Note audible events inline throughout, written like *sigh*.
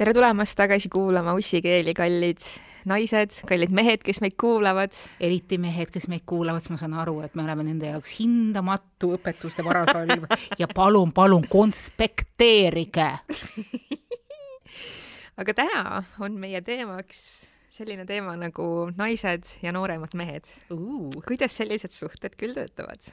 tere tulemast tagasi kuulama ussikeeli, kallid naised, kallid mehed, kes meid kuulavad. eriti mehed, kes meid kuulavad, siis ma saan aru, et me oleme nende jaoks hindamatu õpetuste varasalv ja palun, palun konspekteerige *laughs* aga täna on meie teemaks selline teema nagu naised ja nooremad mehed. Uh.. kuidas sellised suhted küll töötavad?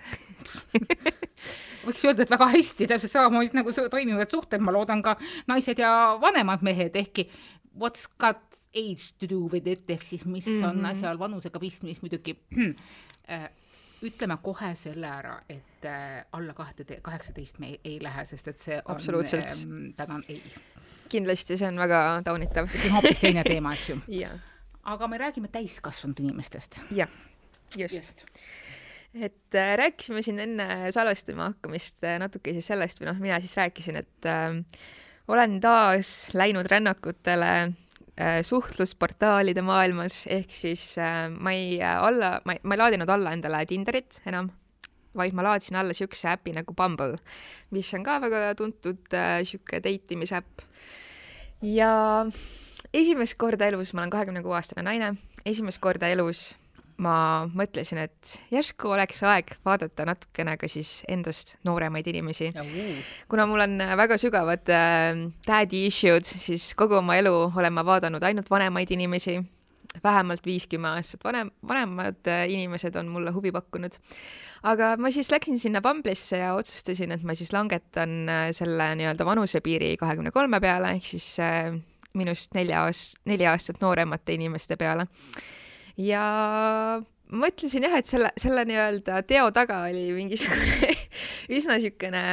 *laughs* Võiks öelda, et väga hästi, täpselt samamoodi nagu toimivad suhted, ma loodan ka naised ja vanemad mehed, ehkki what's got age to do with it? Ehk siis mis mm -hmm. on mhm. asjal vanusega pistmist? Muidugi *clears throat* äh, ütleme kohe selle ära, et äh, alla kahte, kaheksateist me ei, ei lähe, sest et see on, ähm, tänan, ei. kindlasti, see on väga taunitav. see on hoopis teine teema, eks ju. *laughs* Yeah aga me räägime täiskasvanud inimestest. jah, just, just et äh, rääkisime siin enne salvestama hakkamist äh, natuke siis sellest või noh, mina siis rääkisin, et äh, olen taas läinud rännakutele äh, suhtlusportaalide maailmas, ehk siis äh, ma ei äh, alla, ma ei, ma ei laadinud alla endale Tinderit enam, vaid ma laadisin alla siukse äpi nagu Bumble, mis on ka väga tuntud äh, siuke date imisäpp. ja esimest korda elus, ma olen kahekümne kuue aastane naine, esimest korda elus ma mõtlesin, et järsku oleks aeg vaadata natukene ka siis endast nooremaid inimesi. kuna mul on väga sügavad äh, daddy issue'd, siis kogu oma elu olen ma vaadanud ainult vanemaid inimesi, vähemalt viis-kümme aastat vanem, vanemad äh, inimesed on mulle huvi pakkunud. aga ma siis läksin sinna Bumble'isse ja otsustasin, et ma siis langetan äh, selle nii-öelda vanusepiiri kahekümne kolme peale, ehk siis äh, minust nelja aast-, neli aastat nooremate inimeste peale. ja mõtlesin jah, et selle, selle nii-öelda teo taga oli mingisugune *laughs* üsna niisugune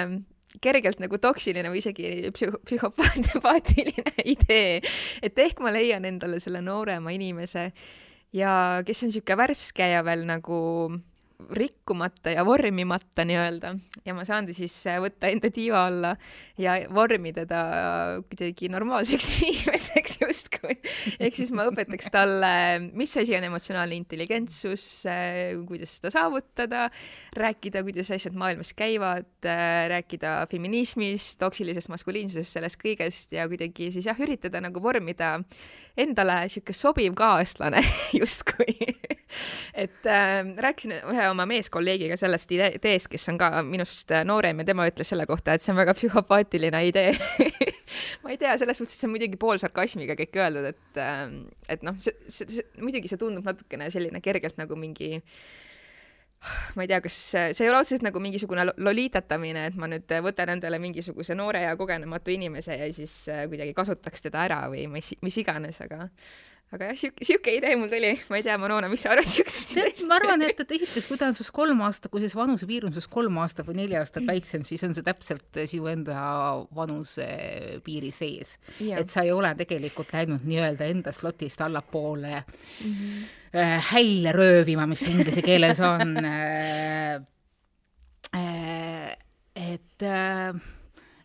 kergelt nagu toksiline või isegi psühho-, psühhopaatiline *laughs* idee, et ehk ma leian endale selle noorema inimese ja kes on niisugune värske ja veel nagu rikkumata ja vormimata nii-öelda ja ma saan ta siis võtta enda tiiva alla ja vormida ta kuidagi normaalseks *laughs* inimeseks justkui. ehk siis ma õpetaks talle, mis asi on emotsionaalne intelligentsus, kuidas seda saavutada, rääkida, kuidas asjad maailmas käivad, rääkida feminismist, toksilisest maskuliinsusest, sellest kõigest ja kuidagi siis jah, üritada nagu vormida endale sihuke sobiv kaaslane *laughs* justkui *laughs* et äh, rääkisin ühe oma meeskolleegiga sellest ideest, kes on ka minust noorem ja tema ütles selle kohta, et see on väga *laughs* psühhopaatiline idee. *laughs* Ma ei tea, selles suhtes see on muidugi poolsarkasmiga kõik öeldud, et äh, et noh, see, see, see, muidugi see tundub natukene selline kergelt nagu mingi äh, ma ei tea, kas see ei ole otseselt nagu mingisugune lolitatamine, et ma nüüd võtan endale mingisuguse noore ja kogenematu inimese ja siis äh, kuidagi kasutaks teda ära või mis, mis iganes, aga aga jah, sihuke, sihuke idee mul tuli, ma ei tea, Manona, mis sa arvad siuksest ideest? ma arvan, et, et esiteks, kui ta on sinust kolm aastat, kui see vanusepiir on sinust kolm aastat või neli aastat väiksem, siis on see täpselt sinu enda vanusepiiri sees. et sa ei ole tegelikult läinud nii-öelda enda slotist allapoole mm -hmm. hälle röövima, mis inglise keeles on äh, äh, et äh,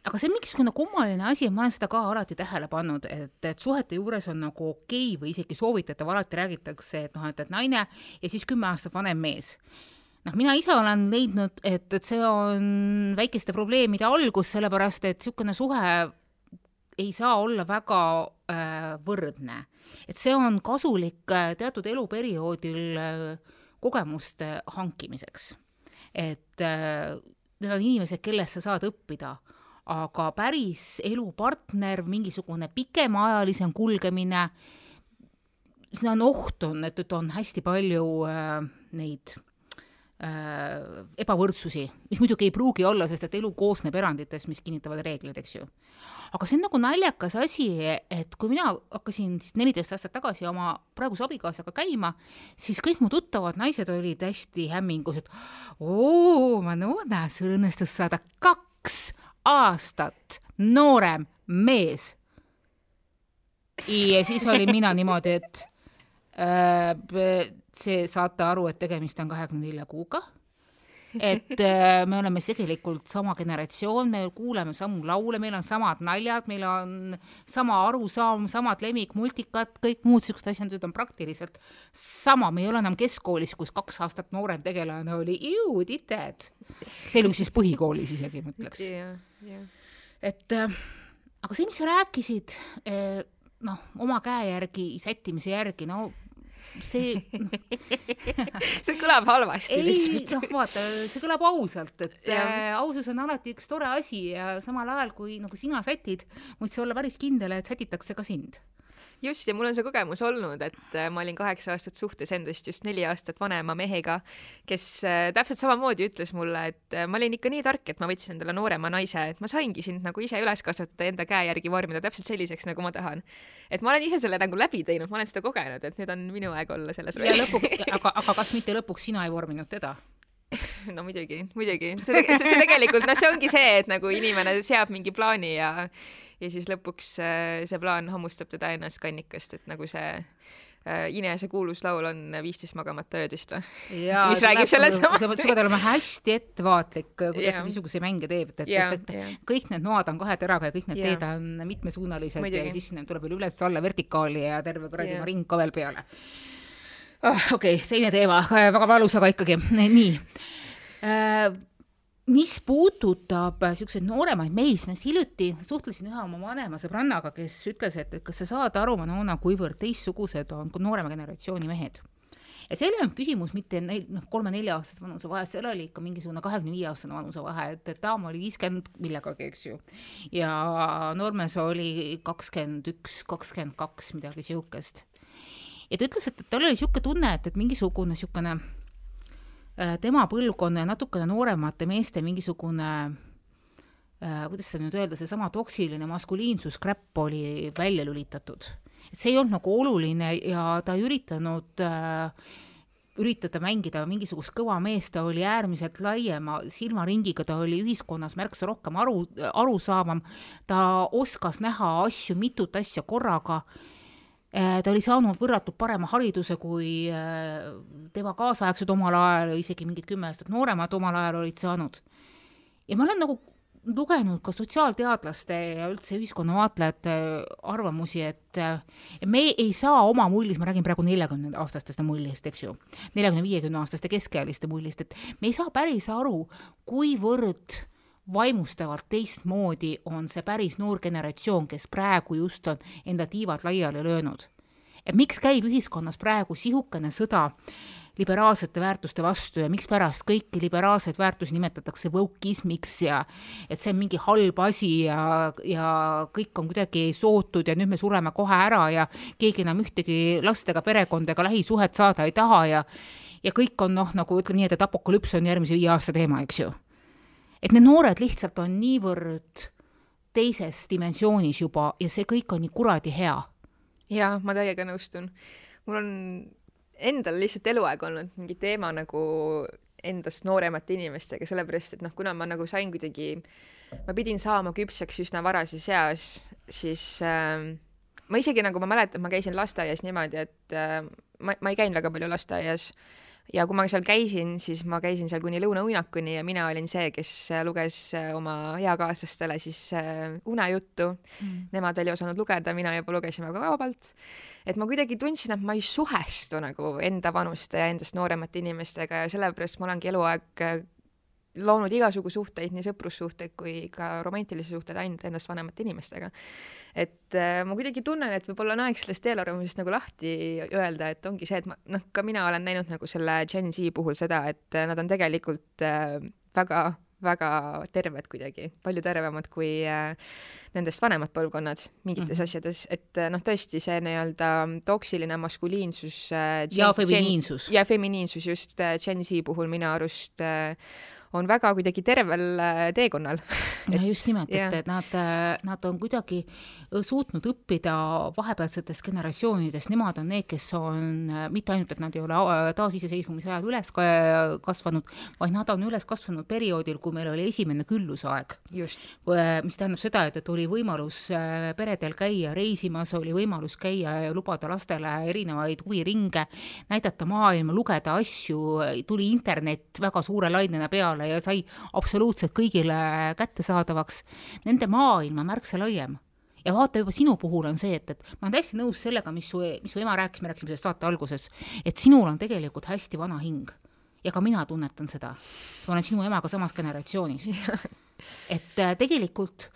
aga see on mingisugune kummaline asi, ma olen seda ka alati tähele pannud, et, et suhete juures on nagu okei okay või isegi soovitatav, alati räägitakse, et noh, et, et naine ja siis kümme aastat vanem mees noh, mina ise olen leidnud, et, et see on väikeste probleemide algus, sellepärast et niisugune suhe ei saa olla väga äh, võrdne. et see on kasulik äh, teatud eluperioodil äh, kogemuste hankimiseks. et äh, need on inimesed, kellest sa saad õppida aga päris elupartner, mingisugune pikemaajalisem kulgemine, see on oht on, et, et on hästi palju äh, neid äh, ebavõrdsusi, mis muidugi ei pruugi olla, sest et elu koosneb eranditest, mis kinnitavad reegleid, eks ju. aga see on nagu naljakas asi, et kui mina hakkasin siis neliteist aastat tagasi oma praeguse abikaasaga käima, siis kõik mu tuttavad naised olid hästi hämmingus, et oo, Manona, sul õnnestus saada kaks aastat noorem mees. ja siis olin mina niimoodi, et äh, see, saate aru, et tegemist on kahekümne nelja kuuga. Et äh, me oleme tegelikult sama generatsioon, me kuuleme samu laule, meil on samad naljad, meil on sama arusaam, samad lemmikmultikad, kõik muud siuksed asjad on praktiliselt sama, me ei ole enam keskkoolis, kus kaks aastat noorem tegelane oli. Ju see oli siis põhikoolis isegi, ma ütleks. Yeah,. Yeah. et äh, aga see, mis sa rääkisid, eh, noh, oma käe järgi sättimise järgi, no see no. *laughs* see kõlab halvasti ei, lihtsalt. noh, vaata, see kõlab ausalt, et äh, ausus on alati üks tore asi ja samal ajal, kui nagu sina sätid, võid sa olla päris kindel, et sätitakse ka sind just, ja mul on see kogemus olnud, et äh, ma olin kaheksa aastat suhtes endast just neli aastat vanema mehega, kes äh, täpselt samamoodi ütles mulle, et äh, ma olin ikka nii tark, et ma võtsin endale noorema naise, et ma saingi sind nagu ise üles kasvatada, enda käe järgi vormida täpselt selliseks, nagu ma tahan. et ma olen ise selle nagu läbi teinud, ma olen seda kogenud, et nüüd on minu aeg olla selles rollis. ja lõpuks, aga, aga kas mitte lõpuks sina ei vorminud teda? *laughs* no muidugi, muidugi, see, see, see tegelikult, noh, see ongi see, et nagu inimene seab mingi plaani ja ja siis lõpuks äh, see plaan hammustab teda ennast kannikast, et nagu see äh, Inese kuulus laul on Viisteist magamata öödest või? mis räägib sellest samast. sa pead olema hästi ettevaatlik, kuidas sa niisuguseid mänge teed, et yeah, et yeah. kõik need noad on kahe teraga ja kõik need yeah. teed on mitmesuunalised Muidugi. ja siis tuleb veel üles-alla vertikaali ja terve kuradi ring ka veel peale oh,. okei okay,, teine teema, väga valus, aga ikkagi, nii äh, mis puudutab niisuguseid nooremaid mehi, siis ma hiljuti suhtlesin ühe oma vanema sõbrannaga, kes ütles, et, et kas sa saad aru, Manona, kuivõrd teistsugused on noorema generatsiooni mehed. ja seal ei olnud küsimus mitte neil, noh, kolme-nelja-aastase vanuse vahe, seal oli ikka mingisugune kahekümne viie aastane vanuse vahe, et, et daam oli viiskümmend millegagi, eks ju. ja noormees oli kakskümmend üks, kakskümmend kaks, midagi niisugust. Ja ta ütles, et, et tal oli niisugune tunne, et, et mingisugune niisugune Äh, tema põlvkonna ja natukene nooremate meeste mingisugune äh, kuidas seda nüüd öelda, seesama toksiline maskuliinsuskräpp oli välja lülitatud. et see ei olnud nagu oluline ja ta ei üritanud äh, üritada mängida mingisugust kõva meest, ta oli äärmiselt laiema silmaringiga, ta oli ühiskonnas märksa rohkem aru, arusaavam, ta oskas näha asju, mitut asja korraga ta oli saanud võrratult parema hariduse kui äh, tema kaasaegsed omal ajal, isegi mingid kümme aastat nooremad omal ajal olid saanud. ja ma olen nagu lugenud ka sotsiaalteadlaste ja üldse ühiskonnavaatlejate arvamusi, et me ei saa oma mullis, ma räägin praegu neljakümne aastasteste mullist, eks ju, neljakümne, viiekümne aastaste keskealiste mullist, et me ei saa päris aru, kuivõrd äh, vaimustavalt teistmoodi on see päris noor generatsioon, kes praegu just on enda tiivad laiali löönud. et miks käib ühiskonnas praegu sihukene sõda liberaalsete väärtuste vastu ja mikspärast kõiki liberaalseid väärtusi nimetatakse wokeismiks ja et see on mingi halb asi ja, ja kõik on kuidagi sootud ja nüüd me sureme kohe ära ja keegi enam ühtegi lastega perekonda ega lähisuhet saada ei taha ja ja kõik on noh, nagu ütleme nii, et apokalüps on järgmise viie aasta teema, eks ju et need noored lihtsalt on niivõrd teises dimensioonis juba ja see kõik on nii kuradi hea. jaa, ma täiega nõustun. mul on endal lihtsalt eluaeg olnud mingi teema nagu endast nooremate inimestega, sellepärast et noh, kuna ma nagu sain kuidagi, ma pidin saama küpseks üsna varases eas, siis äh, ma isegi nagu ma mäletan, ma käisin lasteaias niimoodi, et äh, ma, ma ei käinud väga palju lasteaias ja kui ma seal käisin, siis ma käisin seal kuni lõunauinakuni ja mina olin see, kes luges äh, oma eakaaslastele siis äh, unejuttu mm.. Nemad ei osanud lugeda, mina juba lugesin väga vabalt. et ma kuidagi tundsin, et ma ei suhestu nagu enda vanuste ja endast nooremate inimestega ja sellepärast ma olengi eluaeg äh, loonud igasugu suhteid, nii sõprussuhteid kui ka romantilisi suhteid ainult endast vanemate inimestega. et äh, ma kuidagi tunnen, et võib-olla on aeg sellest eelarvamusest nagu lahti öelda, et ongi see, et ma noh, ka mina olen näinud nagu selle Gen Z puhul seda, et äh, nad on tegelikult äh, väga väga terved kuidagi, palju tervemad kui äh, nendest vanemad põlvkonnad mingites mm -hmm. asjades, et äh, noh, tõesti see nii-öelda toksiline maskuliinsus äh, ja feminiinsus. ja feminiinsus just äh, Gen Z puhul minu arust äh, on väga kuidagi tervel äh, teekonnal. No just nimelt, et, et nad, äh, nad on kuidagi äh, suutnud õppida vahepealsetest generatsioonidest, nemad on need, kes on mitte ainult, et nad ei ole taasiseseisvumise ajal üles kasvanud, vaid nad on üles kasvanud perioodil, kui meil oli esimene küllusaeg. mis tähendab seda, et, et oli võimalus peredel käia reisimas, oli võimalus käia ja lubada lastele erinevaid huviringe, näidata maailma, lugeda asju, tuli internet väga suure lainena peale, peale ja sai absoluutselt kõigile kättesaadavaks, nende maailm on märksa laiem ja vaata juba sinu puhul on see, et, et ma olen täiesti nõus sellega, mis su, mis su ema rääkis, me rääkisime sellest saate alguses, et sinul on tegelikult hästi vana hing. ja ka mina tunnetan seda. ma olen sinu emaga samast generatsioonist. *laughs* et äh, tegelikult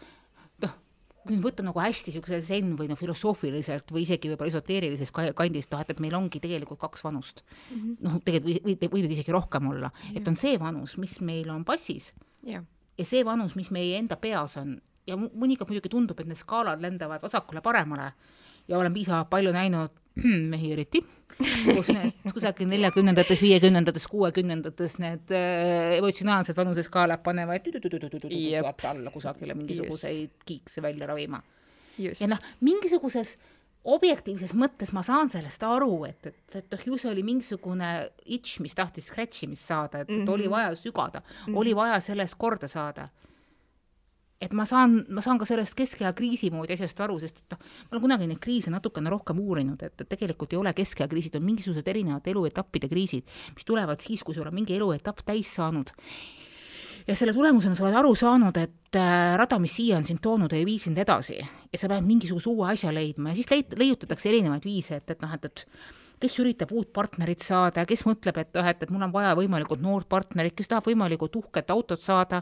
kui nüüd võtta nagu hästi niisuguse zen või no filosoofiliselt või isegi võib-olla esoteerilisest kandist, noh, et, et meil ongi tegelikult kaks vanust. Mm -hmm.. noh, tegelikult või, või, võib isegi rohkem olla, et on see vanus, mis meil on passis. Yeah. ja see vanus, mis meie enda peas on ja mõnikord muidugi tundub, et need skaalad lendavad vasakule-paremale ja olen piisavalt palju näinud *clears throat* mehi eriti, kus need kusagil neljakümnendates, viiekümnendates, kuuekümnendates need äh, emotsionaalsed vanuseskaalad panevad alla kusagile mingisuguseid kiikse välja ravima. ja noh, mingisuguses objektiivses mõttes ma saan sellest aru, et, et, et noh, ju see oli mingisugune itš, mis tahtis scratch imist saada, et, et oli vaja sügada oli vaja sellest korda saada et ma saan, ma saan ka sellest keskea kriisi moodi asjast aru, sest et noh, ma olen kunagi neid kriise natukene rohkem uurinud, et, tegelikult ei ole keskea kriisid, on mingisugused erinevad eluetappide kriisid, mis tulevad siis, kui sul on mingi eluetapp täis saanud. ja selle tulemusena sa oled aru saanud, et äh, rada, mis siia on sind toonud, ei vii sind edasi ja sa pead mingisuguse uue asja leidma ja siis leid-, leiutatakse erinevaid viise, et, et noh, et, et kes üritab uut partnerit saada, kes mõtleb, et noh, et, et mul on vaja võimalikult noort partnerit, kes tahab võimalikult uhket autot saada,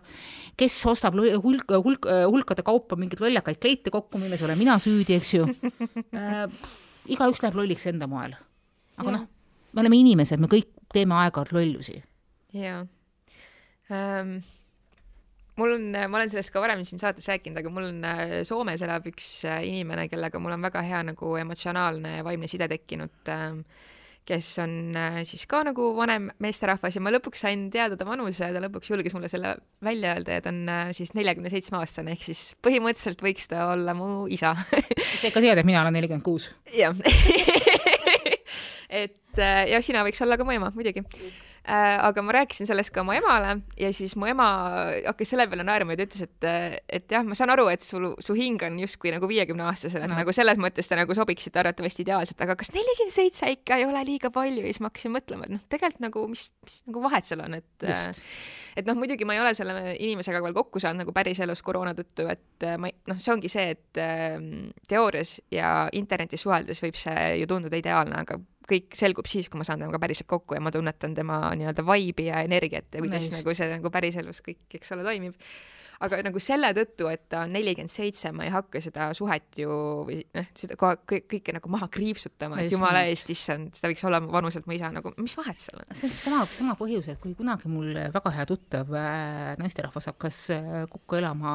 kes ostab hulk, hulk, hulkade kaupa mingeid lollakaid kleite kokku, milles olen mina süüdi, eks ju äh,. igaüks läheb lolliks enda moel. aga noh, me oleme inimesed, me kõik teeme aeg-ajalt lollusi. jaa um mul on, ma olen sellest ka varem siin saates rääkinud, aga mul on äh, Soomes elab üks äh, inimene, kellega mul on väga hea nagu emotsionaalne ja vaimne side tekkinud, ähm, kes on äh, siis ka nagu vanem meesterahvas ja ma lõpuks sain teada ta vanuse ja ta lõpuks julges mulle selle välja öelda ja ta on siis neljakümne seitsme aastane, ehk siis põhimõtteliselt võiks ta olla mu isa. Sa ikka tead, et mina olen nelikümmend kuus? jah. *laughs* Et ja sina võiks olla ka mu ema, muidugi. Äh, aga ma rääkisin sellest ka mu emale ja siis mu ema hakkas selle peale naerma ja ta ütles, et, et jah, ma saan aru, et sul, su hing on justkui nagu viiekümne aastasel, et no. nagu selles mõttes ta nagu sobiksid arvatavasti ideaalselt, aga kas nelikümmend seitse ikka ei ole liiga palju ja siis ma hakkasin mõtlema, et noh, tegelikult nagu mis, mis nagu vahet seal on, et Just. et noh, muidugi ma ei ole selle inimesega veel kokku saanud nagu päriselus koroona tõttu, et ma noh, see ongi see, et ähm, teoorias ja internetis suheldes võib see ju tunduda ideaalne, aga kõik selgub siis, kui ma saan temaga päriselt kokku ja ma tunnetan tema nii-öelda vibe'i ja energiat ja kuidas nagu see nagu päriselus kõik, eks ole, toimib. aga nagu selle tõttu, et ta on nelikümmend seitse, ma ei hakka seda suhet ju või noh, seda kõike, kõike nagu maha kriipsutama, et jumala eest, issand, ta võiks olla vanuselt mu isa, nagu mis vahet seal on? see on sama, sama põhjus, et kui kunagi mul väga hea tuttav äh, naisterahvas hakkas äh, kokku elama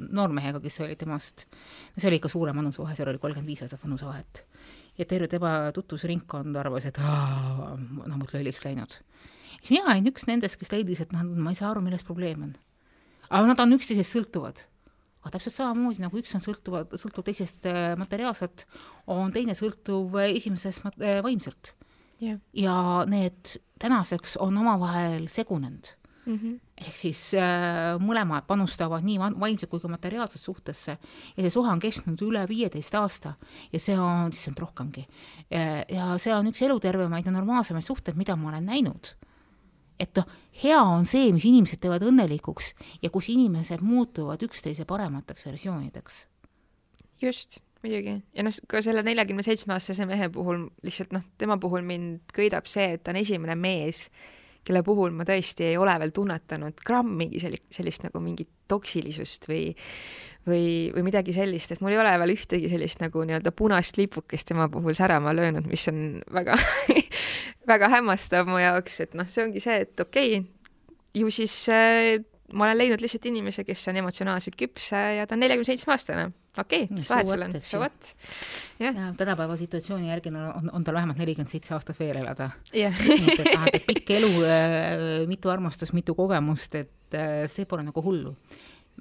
noormehega, kes oli temast, no see oli ikka suurem vanusevahe, seal oli kolmkümmend viis aastat vanusevahet ja terve tema tutvusringkond arvas, et noh, mul lolliks läinud. siis mina olin üks nendest, kes leidis, et noh, ma ei saa aru, milles probleem on. aga nad on üksteisest sõltuvad. aga täpselt samamoodi nagu üks on sõltuvad, sõltub teisest äh, materiaalselt, on teine sõltuv esimesest äh, vaimselt yeah.. ja need tänaseks on omavahel segunenud mm. -hmm. ehk siis äh, mõlemad panustavad nii vaimselt kui ka materiaalselt suhtesse ja see suhe on kestnud üle viieteist aasta ja see on, issand rohkemgi. ja see on üks elutervemaid ja normaalsemaid suhteid, mida ma olen näinud. et noh, hea on see, mis inimesed teevad õnnelikuks ja kus inimesed muutuvad üksteise paremateks versioonideks. just muidugi, ja noh, ka selle neljakümne seitsme aastase mehe puhul lihtsalt noh, tema puhul mind köidab see, et ta on esimene mees, kelle puhul ma tõesti ei ole veel tunnetanud grammigi sellist, sellist nagu mingit toksilisust või või, või midagi sellist, et mul ei ole veel ühtegi sellist nagu nii-öelda punast lipukest tema puhul särama löönud, mis on väga *laughs* väga hämmastav mu jaoks, et noh, see ongi see, et okei okay,, ju siis äh, ma olen leidnud lihtsalt inimese, kes on emotsionaalselt küps ja ta on neljakümne seitsme aastane. okei okay,, mis vahet seal on, so what. jah. Ja, tänapäeva situatsiooni järgi on, on tal vähemalt nelikümmend seitse aastat veel elada. Yeah.. et pikk elu, äh, mitu armastust, mitu kogemust, et äh, see pole nagu hullu.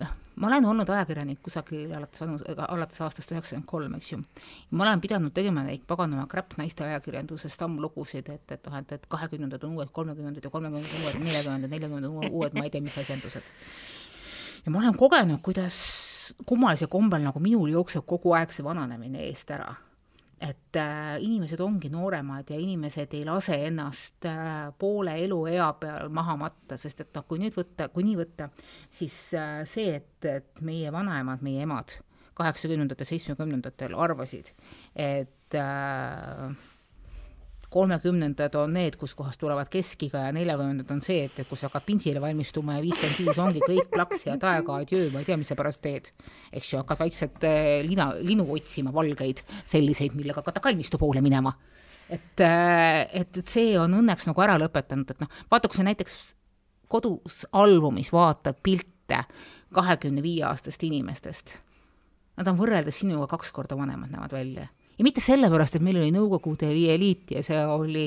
Noh, ma olen olnud ajakirjanik kusagil alates alates aastast üheksakümmend kolm, eks ju. ma olen pidanud tegema neid paganama crap naiste ajakirjanduses tammlugusid, et, et noh, et, et kahekümnendad on uued kolmekümnendad ja kolmekümnendad on uued neljakümnendad, neljakümnendad uued, ma ei tea, mis asjandused. ja ma olen kogenud, kuidas kummalisel kombel nagu minul jookseb kogu aeg see vananemine eest ära et äh, inimesed ongi nooremad ja inimesed ei lase ennast äh, poole eluea peal maha matta, sest et noh, kui nüüd võtta, kui nii võtta, siis äh, see, et, et meie vanaemad, meie emad kaheksakümnendatel, seitsmekümnendatel arvasid, et äh, kolmekümnendad on need, kus kohast tulevad keskiga ja neljakümnendad on see, et, et kus hakkad pintsile valmistuma ja viiskümmend viis ongi kõik plaks ja taega adjöö, ma ei tea, mis sa pärast teed. eks ju, hakkad vaikselt äh, lina, linu otsima, valgeid, selliseid, millega hakata kalmistu poole minema. et, äh, et, et see on õnneks nagu ära lõpetanud, et noh, vaata, kui sa näiteks kodus albumis vaatad pilte kahekümne viie aastast inimestest, nad on võrreldes sinuga kaks korda vanemad näevad välja ja mitte sellepärast, et meil oli Nõukogude eliit ja see oli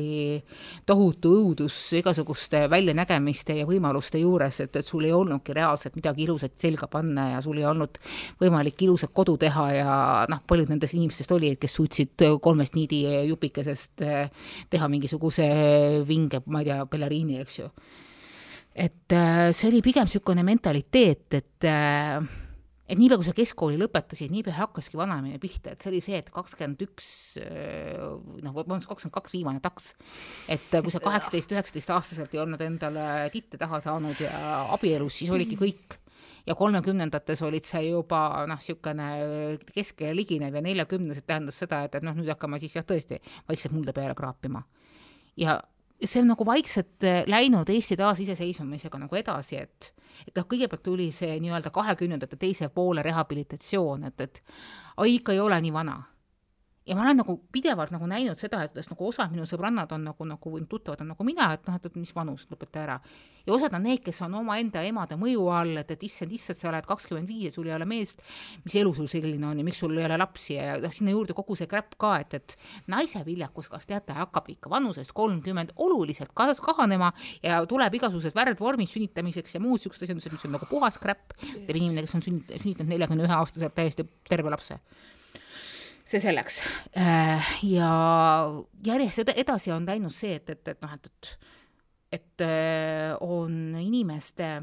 tohutu õudus igasuguste väljanägemiste ja võimaluste juures, et, et sul ei olnudki reaalselt midagi ilusat selga panna ja sul ei olnud võimalik ilusat kodu teha ja noh, paljud nendest inimestest olid, kes suutsid kolmest niidi jupikesest eh, teha mingisuguse vinge, ma ei tea, baleriini, eks ju. et eh, see oli pigem niisugune mentaliteet, et äh, et niipea, kui sa keskkooli lõpetasid, niipea hakkaski vananemine pihta, et see oli see, et kakskümmend üks, äh, noh, vabandust, kakskümmend kaks viimane taks. et kui sa *laughs* kaheksateist, üheksateist aastaselt ei olnud endale titte taha saanud ja abielus, siis olidki kõik. ja kolmekümnendates olid sa juba noh, niisugune keskele liginev ja neljakümnesed tähendas seda, et, et noh, nüüd hakkame siis jah, tõesti vaikselt mulda peale kraapima. ja see on nagu vaikselt läinud Eesti taasiseseisvumisega nagu edasi, et et noh, kõigepealt tuli see nii-öelda kahekümnendate teise poole rehabilitatsioon, et, et oi, ikka ei ole nii vana ja ma olen nagu pidevalt nagu näinud seda, et nagu osad minu sõbrannad on nagu, nagu tuttavad on nagu mina, et noh, et, et mis vanus, lõpeta ära. ja osad on need, kes on omaenda emade mõju all, et, et issand, issand, sa oled kakskümmend viis ja sul ei ole meest, mis elu sul selline on ja miks sul ei ole lapsi ja noh, sinna juurde kogu see kräpp ka, et, et naise viljakus, kas teate, hakkab ikka vanusest kolmkümmend oluliselt kas-, kahanema ja tuleb igasugused värdvormid sünnitamiseks ja muud siuksed asjandused, mis on nagu puhas kräpp, teeb inimene, kes on sünnit-, sünnitanud neljakümne ühe aastaselt täiesti terve lapse see selleks. Äh, ja järjest edasi on läinud see, et, et, et noh, et, et, et äh, on inimeste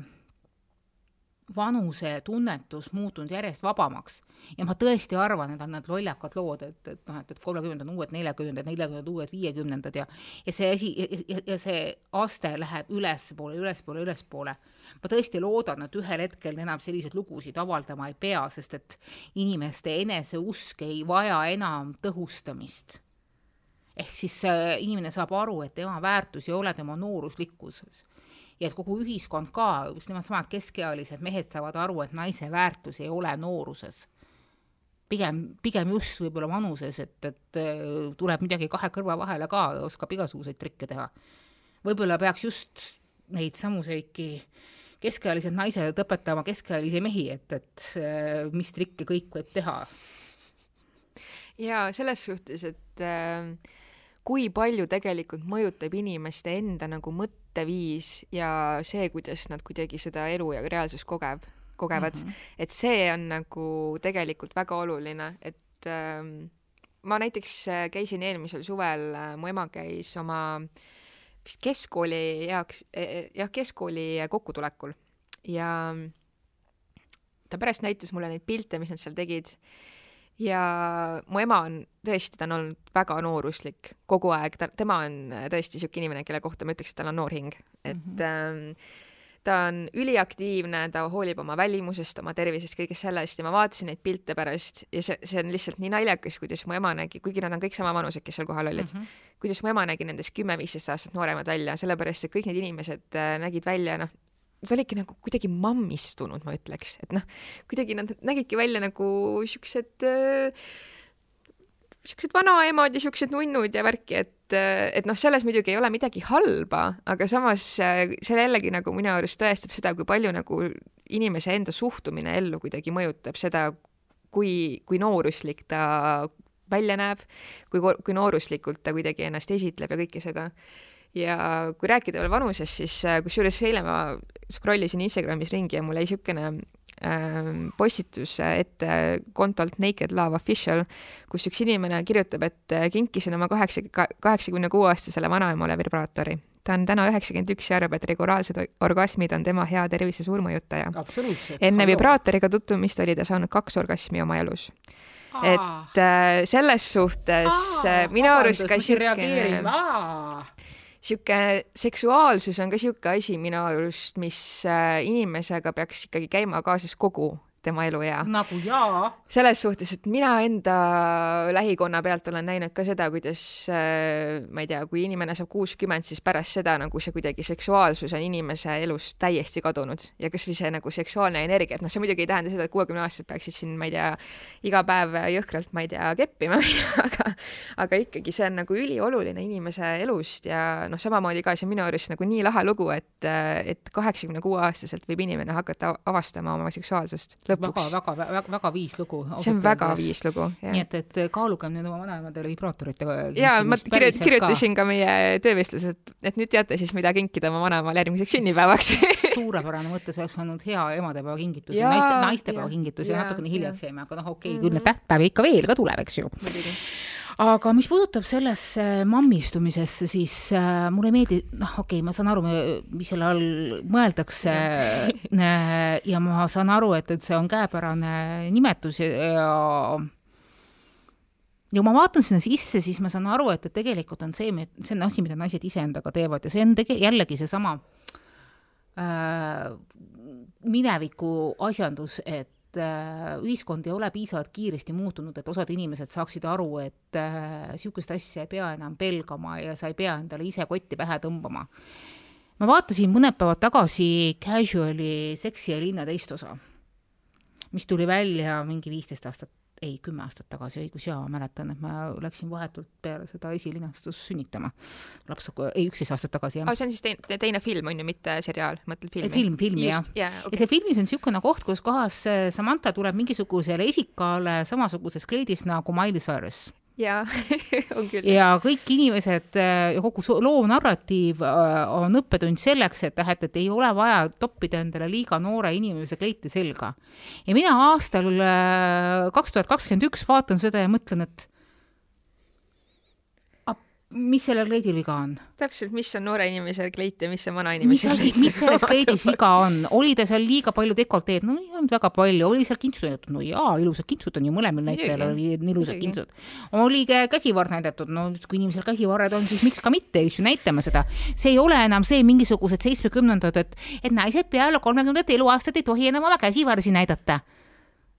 vanusetunnetus muutunud järjest vabamaks ja ma tõesti arvan, et on need lollakad lood, et, et noh, et, et kolmekümnendad on uued neljakümnendad, neljakümnendad uued viiekümnendad ja ja see asi ja, ja see aste läheb ülespoole, ülespoole, ülespoole ma tõesti loodan, et ühel hetkel enam selliseid lugusid avaldama ei pea, sest et inimeste eneseusk ei vaja enam tõhustamist. ehk siis inimene saab aru, et tema väärtus ei ole tema nooruslikkuses ja et kogu ühiskond ka, just nemad samad keskealised mehed saavad aru, et naise väärtus ei ole nooruses. pigem, pigem just võib-olla vanuses, et, et tuleb midagi kahe kõrva vahele ka, oskab igasuguseid trikke teha. võib-olla peaks just neid samuseidki keskealised naised õpetama keskealisi mehi, et, et äh, mis trikke kõik võib teha. ja selles suhtes, et äh, kui palju tegelikult mõjutab inimeste enda nagu mõtteviis ja see, kuidas nad kuidagi seda elu ja reaalsust kogeb, kogevad mm, -hmm. et see on nagu tegelikult väga oluline, et äh, ma näiteks äh, käisin eelmisel suvel, mu ema käis oma äh, vist keskkooli e, jah, keskkooli kokkutulekul ja ta pärast näitas mulle neid pilte, mis nad seal tegid. ja mu ema on tõesti, ta on olnud väga nooruslik kogu aeg, ta, tema on tõesti niisugune inimene, kelle kohta ma ütleks, et tal on noor hing, et mm -hmm. ähm, ta on üliaktiivne, ta hoolib oma välimusest, oma tervisest, kõigest sellest ja ma vaatasin neid pilte pärast ja see, see on lihtsalt nii naljakas, kuidas mu ema nägi, kuigi nad on kõik sama vanused, kes seal kohal olid mm, -hmm. kuidas mu ema nägi nendest kümme-viisteist aastat nooremad välja, sellepärast et kõik need inimesed äh, nägid välja, noh, ta oligi nagu kuidagi mammistunud, ma ütleks, et noh, kuidagi nad nägidki välja nagu siuksed äh, siuksed vanaemad ja siuksed nunnud ja värki, et, et noh, selles muidugi ei ole midagi halba, aga samas see jällegi nagu minu arust tõestab seda, kui palju nagu inimese enda suhtumine ellu kuidagi mõjutab seda, kui, kui nooruslik ta välja näeb, kui, kui nooruslikult ta kuidagi ennast esitleb ja kõike seda. ja kui rääkida veel vanusest, siis kusjuures eile ma scroll isin Instagramis ringi ja mul jäi niisugune postitus ette kontolt Naked Love Official, kus üks inimene kirjutab, et äh, kinkisin oma kaheksa, kaheksakümne kuue aastasele vanaemale vibraatori. ta on täna üheksakümmend üks ja arvab, et regulaarsed orgasmid on tema hea tervise suur mõjutaja. enne vibraatoriga tutvumist oli ta saanud kaks orgasmi oma elus. Et äh, selles suhtes Aa, äh, minu arust ka siukene sihuke seksuaalsus on ka sihuke asi minu arust, mis äh, inimesega peaks ikkagi käima kaasas kogu tema eluea. nagu jaa. Selles suhtes, et mina enda lähikonna pealt olen näinud ka seda, kuidas äh, ma ei tea, kui inimene saab kuuskümmend, siis pärast seda nagu see kuidagi seksuaalsus on inimese elust täiesti kadunud ja kasvõi see nagu seksuaalne energia, et noh, see muidugi ei tähenda seda, et kuuekümneaastased peaksid siin, ma ei tea, iga päev jõhkralt, ma ei tea, keppima *laughs* aga, aga ikkagi see on nagu ülioluline inimese elust ja noh, samamoodi ka see minu arust nagu nii lahe lugu, et, et kaheksakümne kuue aastaselt võib inimene hakata avastama oma seksuaalsust lõpuks. väga, väga, väga, väga viis lugu. See on väga viis lugu. nii et, et kaalugem nüüd oma vanaemadele vibraatorit. ja ma kirjut, kirjutasin ka meie töövestluses, et, et nüüd teate siis, mida kinkida oma vanaemale järgmiseks sünnipäevaks. *laughs* Suurepärane mõte, see oleks olnud hea emadepäeva kingitus ja naiste, naistepäeva kingitus ja, ja natukene hiljaks jäime, aga noh, okei okay, küll neid tähtpäevi ikka veel ka tuleb, eks ju aga mis puudutab sellesse mammistumisesse, siis äh, mulle ei meeldi, noh, okei okay,, ma saan aru, mis selle all mõeldakse *laughs* äh, ja ma saan aru, et, et see on käepärane nimetus ja, ja ja kui ma vaatan sinna sisse, siis ma saan aru, et, et tegelikult on see, see on asi, mida naised iseendaga teevad ja see on tege-, jällegi seesama äh, mineviku asjandus, et et äh, ühiskond ei ole piisavalt kiiresti muutunud, et osad inimesed saaksid aru, et niisugust äh, asja ei pea enam pelgama ja sa ei pea endale ise kotti pähe tõmbama. ma vaatasin mõned päevad tagasi Casuali Seksi ja linna teist osa, mis tuli välja mingi viisteist aastat ei, kümme aastat tagasi, õigus jaa, mäletan, et ma läksin vahetult peale seda esilinastust sünnitama. laps, ei, üksteist aastat tagasi, jah oh,. see on siis teine, teine film, on ju, mitte seriaal, mõtled filmi? film, film, jah yeah,. Okay. ja see filmis on niisugune koht, kus kohas Samantha tuleb mingisugusele esikale samasuguses kleidis nagu Miley Cyrus jaa *laughs* on küll. ja kõik inimesed ja kogu loo narratiiv äh, on õppetund selleks, et, et, et ei ole vaja toppida endale liiga noore inimese kleiti selga. ja mina aastal äh, kaks tuhat kakskümmend üks vaatan seda ja mõtlen, et mis sellel kleidil viga on? täpselt, mis on noore inimese kleit ja mis on vana inimese kleit? mis selles kleidis viga on? oli ta seal liiga palju dekolteed? no ei olnud väga palju, oli seal kintsud näidatud, no jaa, ilusad kintsud on ju, mõlemal näitlejal olid ilusad kintsud. oli käsivarr näidatud, no kui inimesel käsivarred on, siis miks ka mitte, eks ju, näitame seda. see ei ole enam see mingisugused seitsmekümnendad, et, et naised peale kolmekümnendat eluaastat ei tohi enam oma käsivarsi näidata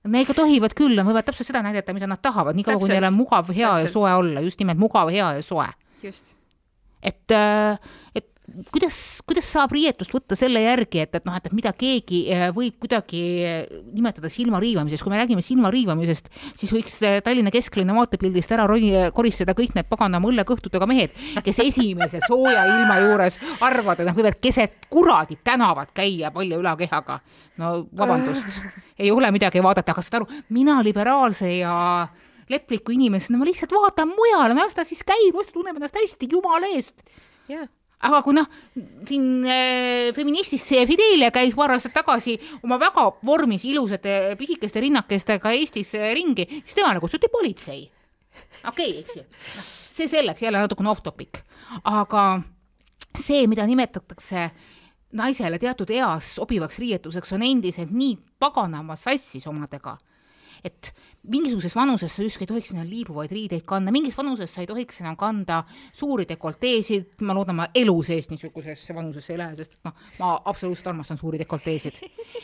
Need ikka tohivad küll, nad võivad täpselt seda näidata, mida nad tahavad, niikaua kui neil on mugav, hea täpselt. ja soe olla, just nimelt mugav, hea ja soe just. et, äh, et kuidas, kuidas saab riietust võtta selle järgi, et, et noh, et, mida keegi äh, võib kuidagi äh, nimetada silma riivamiseks, kui me räägime silma riivamisest, siis võiks Tallinna kesklinna vaatepildist ära roni, koristada kõik need paganama õllekõhtudega mehed, kes *laughs* esimese sooja ilma juures arvavad, et nad võivad keset kuradi tänavat käia palja ülakehaga. no vabandust, ei ole midagi vaadata, aga saad aru, mina liberaalse ja lepliku inimesena, ma lihtsalt vaatan mujale, las ta siis käib, las ta tunneb ennast hästi, jumala eest. Yeah aga kui noh, siin äh, feministist see Fidelia käis paar aastat tagasi oma väga vormis ilusate pisikeste rinnakestega Eestis äh, ringi, siis temale kutsuti politsei. okei okay,, eks ju, noh, see selleks, jälle natukene off topic, aga see, mida nimetatakse naisele teatud eas sobivaks riietuseks, on endiselt nii paganama sassis omadega, et mingisuguses vanuses sa justkui ei tohiks enam liibuvaid riideid kanda, mingis vanuses sa ei tohiks enam kanda suuri dekolteesid, ma loodan, ma elu sees niisugusesse vanusesse ei lähe, sest et noh, ma absoluutselt armastan suuri dekolteesid.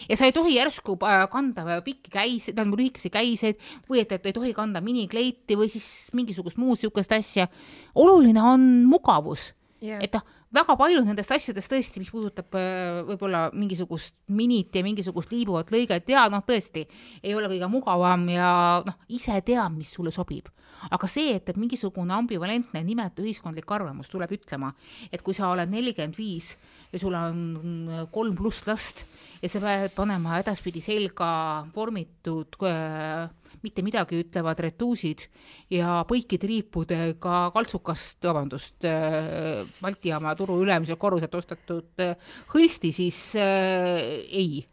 ja sa ei tohi järsku äh, kanda pikki käiseid, tähendab lühikesi käiseid või et, et ei tohi kanda minikleiti või siis mingisugust muud niisugust asja. oluline on mugavus yeah., et noh väga paljud nendest asjadest tõesti, mis puudutab äh, võib-olla mingisugust minit ja mingisugust liibuvat lõiget ja noh, tõesti ei ole kõige mugavam ja noh, ise tead, mis sulle sobib. aga see, et, et mingisugune ambivalentne nimetu ühiskondlik arvamus tuleb ütlema, et kui sa oled nelikümmend viis ja sul on kolm pluss last ja sa pead panema edaspidi selga vormitud äh, mitte midagi ütlevad retuusid ja põikidriipudega kaltsukast, vabandust, äh, Balti jaama turu ülemiselt korruselt ostetud äh, hõlsti, siis äh, ei.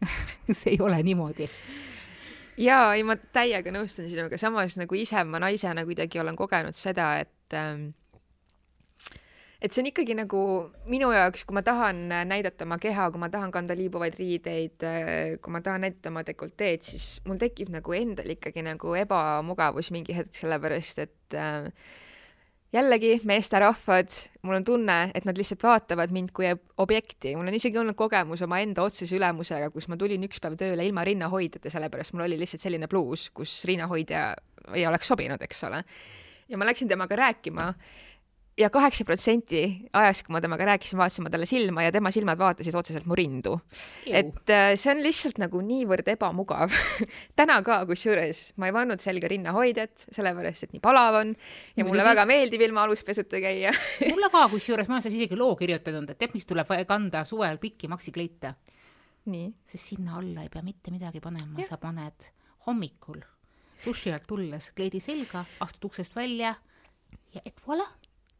*laughs* See ei ole niimoodi. Jaa, ei ma täiega nõustun sinuga, samas nagu ise ma naisena kuidagi olen kogenud seda, et ähm, et see on ikkagi nagu minu jaoks, kui ma tahan näidata oma keha, kui ma tahan kanda liibuvaid riideid, kui ma tahan näidata oma dekolteed, siis mul tekib nagu endal ikkagi nagu ebamugavus mingi hetk, sellepärast et äh, jällegi meesterahvad, mul on tunne, et nad lihtsalt vaatavad mind kui objekti, mul on isegi olnud kogemus omaenda otsese ülemusega, kus ma tulin üks päev tööle ilma rinnahoidjata, sellepärast mul oli lihtsalt selline bluus, kus rinnahoidja ei oleks sobinud, eks ole. ja ma läksin temaga rääkima ja kaheksa protsenti ajast, kui ma temaga rääkisin, vaatasin ma talle silma ja tema silmad vaatasid otseselt mu rindu. et äh, see on lihtsalt nagu niivõrd ebamugav. *laughs* Täna ka, kusjuures ma ei pannud selga rinnahoidjat, sellepärast et nii palav on ja mulle väga meeldib ilma aluspesuta käia. *laughs* Mulle ka, kusjuures ma olen selles isegi loo kirjutanud, et miks tuleb kanda suvel pikki maksikleite? sest sinna alla ei pea mitte midagi panema, sa paned hommikul duši alt tulles kleidi selga, astud uksest välja ja et voilà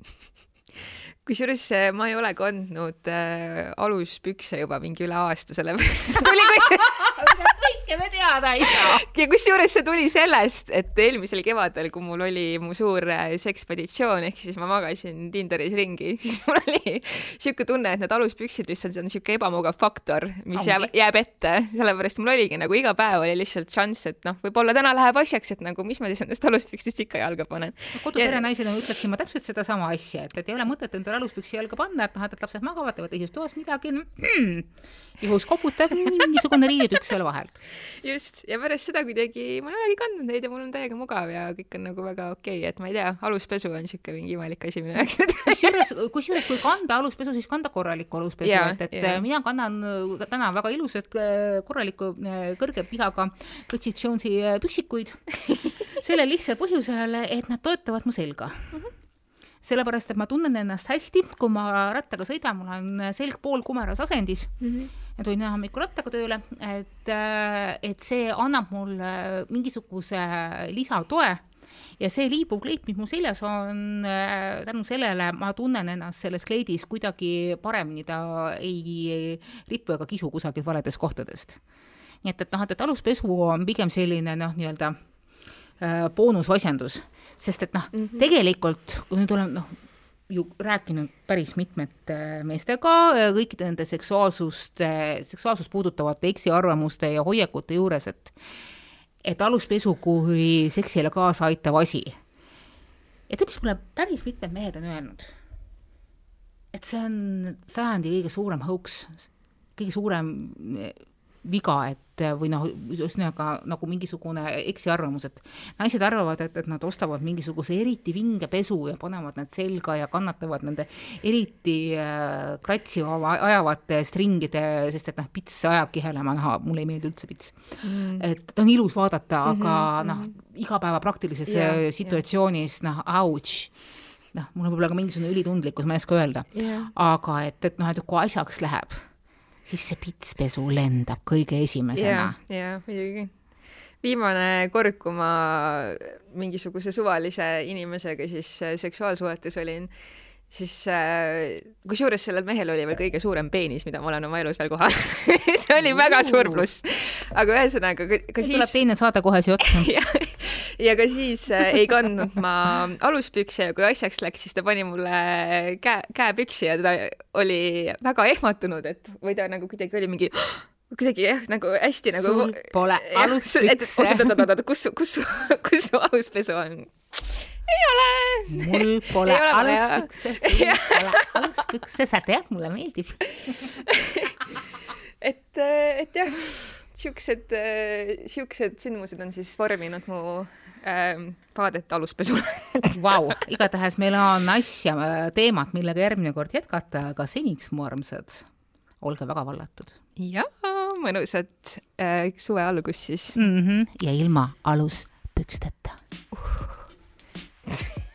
*laughs* kusjuures äh, ma ei ole kandnud äh, aluspükse juba mingi üle aasta, sellepärast tuli *laughs* kus... me teada ei saa. *laughs* ja kusjuures see tuli sellest, et eelmisel kevadel, kui mul oli mu suur äh, sekspeditsioon, ehk siis ma magasin Tinderis ringi, *laughs* siis mul oli siuke tunne, et need aluspüksid lihtsalt on siuke ebamugav faktor, mis jääb, jääb ette, sellepärast mul oligi nagu iga päev oli lihtsalt šanss, et noh, võib-olla täna läheb asjaks, et nagu mis ma siis nendest aluspükstest ikka jalga panen. kodupere naisena ütleksin ma täpselt sedasama asja, et, et ei ole mõtet endale aluspüksi jalga panna, et noh, et lapsed magavad, teevad teises toas midagi mm,, ihus koputab, niisugune riidetükk seal vahel. Just, ja pärast seda kuidagi ma ei olegi kandnud neid ja mul on täiega mugav ja kõik on nagu väga okei okay., et ma ei tea, aluspesu on niisugune mingi imelik asi minu jaoks *laughs* kusjuures, kusjuures kui kanda aluspesu, siis kanda korralikku aluspesu, et, et ja. mina kannan täna väga ilusat korralikku kõrge pihaga Bridget Jonesi püksikuid *laughs* sellel lihtsal põhjusel, et nad toetavad mu selga mm. -hmm sellepärast et ma tunnen ennast hästi, kui ma rattaga sõidan, mul on selg poolkumeras asendis mm. -hmm. Ja tulin täna hommikul rattaga tööle, et, äh, et see annab mulle mingisuguse lisatoe ja see liibuv kleit, mis mul seljas on, äh, tänu sellele ma tunnen ennast selles kleidis kuidagi paremini, ta ei ripu ega kisu kusagilt valedest kohtadest. nii et, et noh, et aluspesu on pigem selline noh, nii-öelda äh, boonusasjandus sest et noh mm -hmm., tegelikult kui nüüd oleme noh, ju rääkinud päris mitmete meestega kõikide nende seksuaalsust, seksuaalsust puudutavate eksiarvamuste ja hoiakute juures, et et aluspesu kui seksile kaasa aitav asi. ja tead, mis mulle päris mitmed mehed on öelnud? et see on sajandi kõige suurem hoax, kõige suurem viga, et või noh, ühesõnaga nagu mingisugune eksiarvamus, et naised arvavad, et, et nad ostavad mingisuguse eriti vinge pesu ja panevad need selga ja kannatavad nende eriti äh, kratsiva ajavate stringide, sest et noh, pits ajab kihelema naha, mulle ei meeldi üldse pits. Mm.. et on ilus vaadata, aga mm -hmm, noh, igapäeva praktilises yeah, situatsioonis yeah. noh, ouch. Noh, mul on võib-olla ka mingisugune ülitundlikkus, ma ei oska öelda. Yeah., aga et, et noh, et kui asjaks läheb siis see pitspesu lendab kõige esimesena. jaa, muidugi. viimane kord, kui ma mingisuguse suvalise inimesega siis äh, seksuaalsuhetes olin, siis äh, kusjuures sellel mehel oli veel kõige suurem peenis, mida ma olen oma elus veel kohanud *laughs* see oli väga suur pluss. aga ühesõnaga ka siis. tuleb teine saade kohe siia otsa *laughs* ja ka siis äh, ei kandnud ma aluspükse ja kui asjaks läks, siis ta pani mulle käe, käepüksi ja ta oli väga ehmatunud, et või ta nagu kuidagi oli mingi kuidagi jah, nagu hästi nagu. sul pole *laughs* aluspükse. oot-oot-oot-oot, kus, kus, kus su aluspesu on? ei ole. mul *laughs* pole aluspükse, sul *laughs* pole aluspükse, sa tead, mulle meeldib et, et jah, siuksed, siuksed sündmused on siis vorminud mu ähm, vaadet aluspesule *laughs* Vau, igatahes meil on asja, teemat, millega järgmine kord jätkata, aga seniks, mu armsad, olge väga vallatud. ja mõnusat äh, suve algust siis mm. -hmm. ja ilma aluspüksteta uh. *laughs*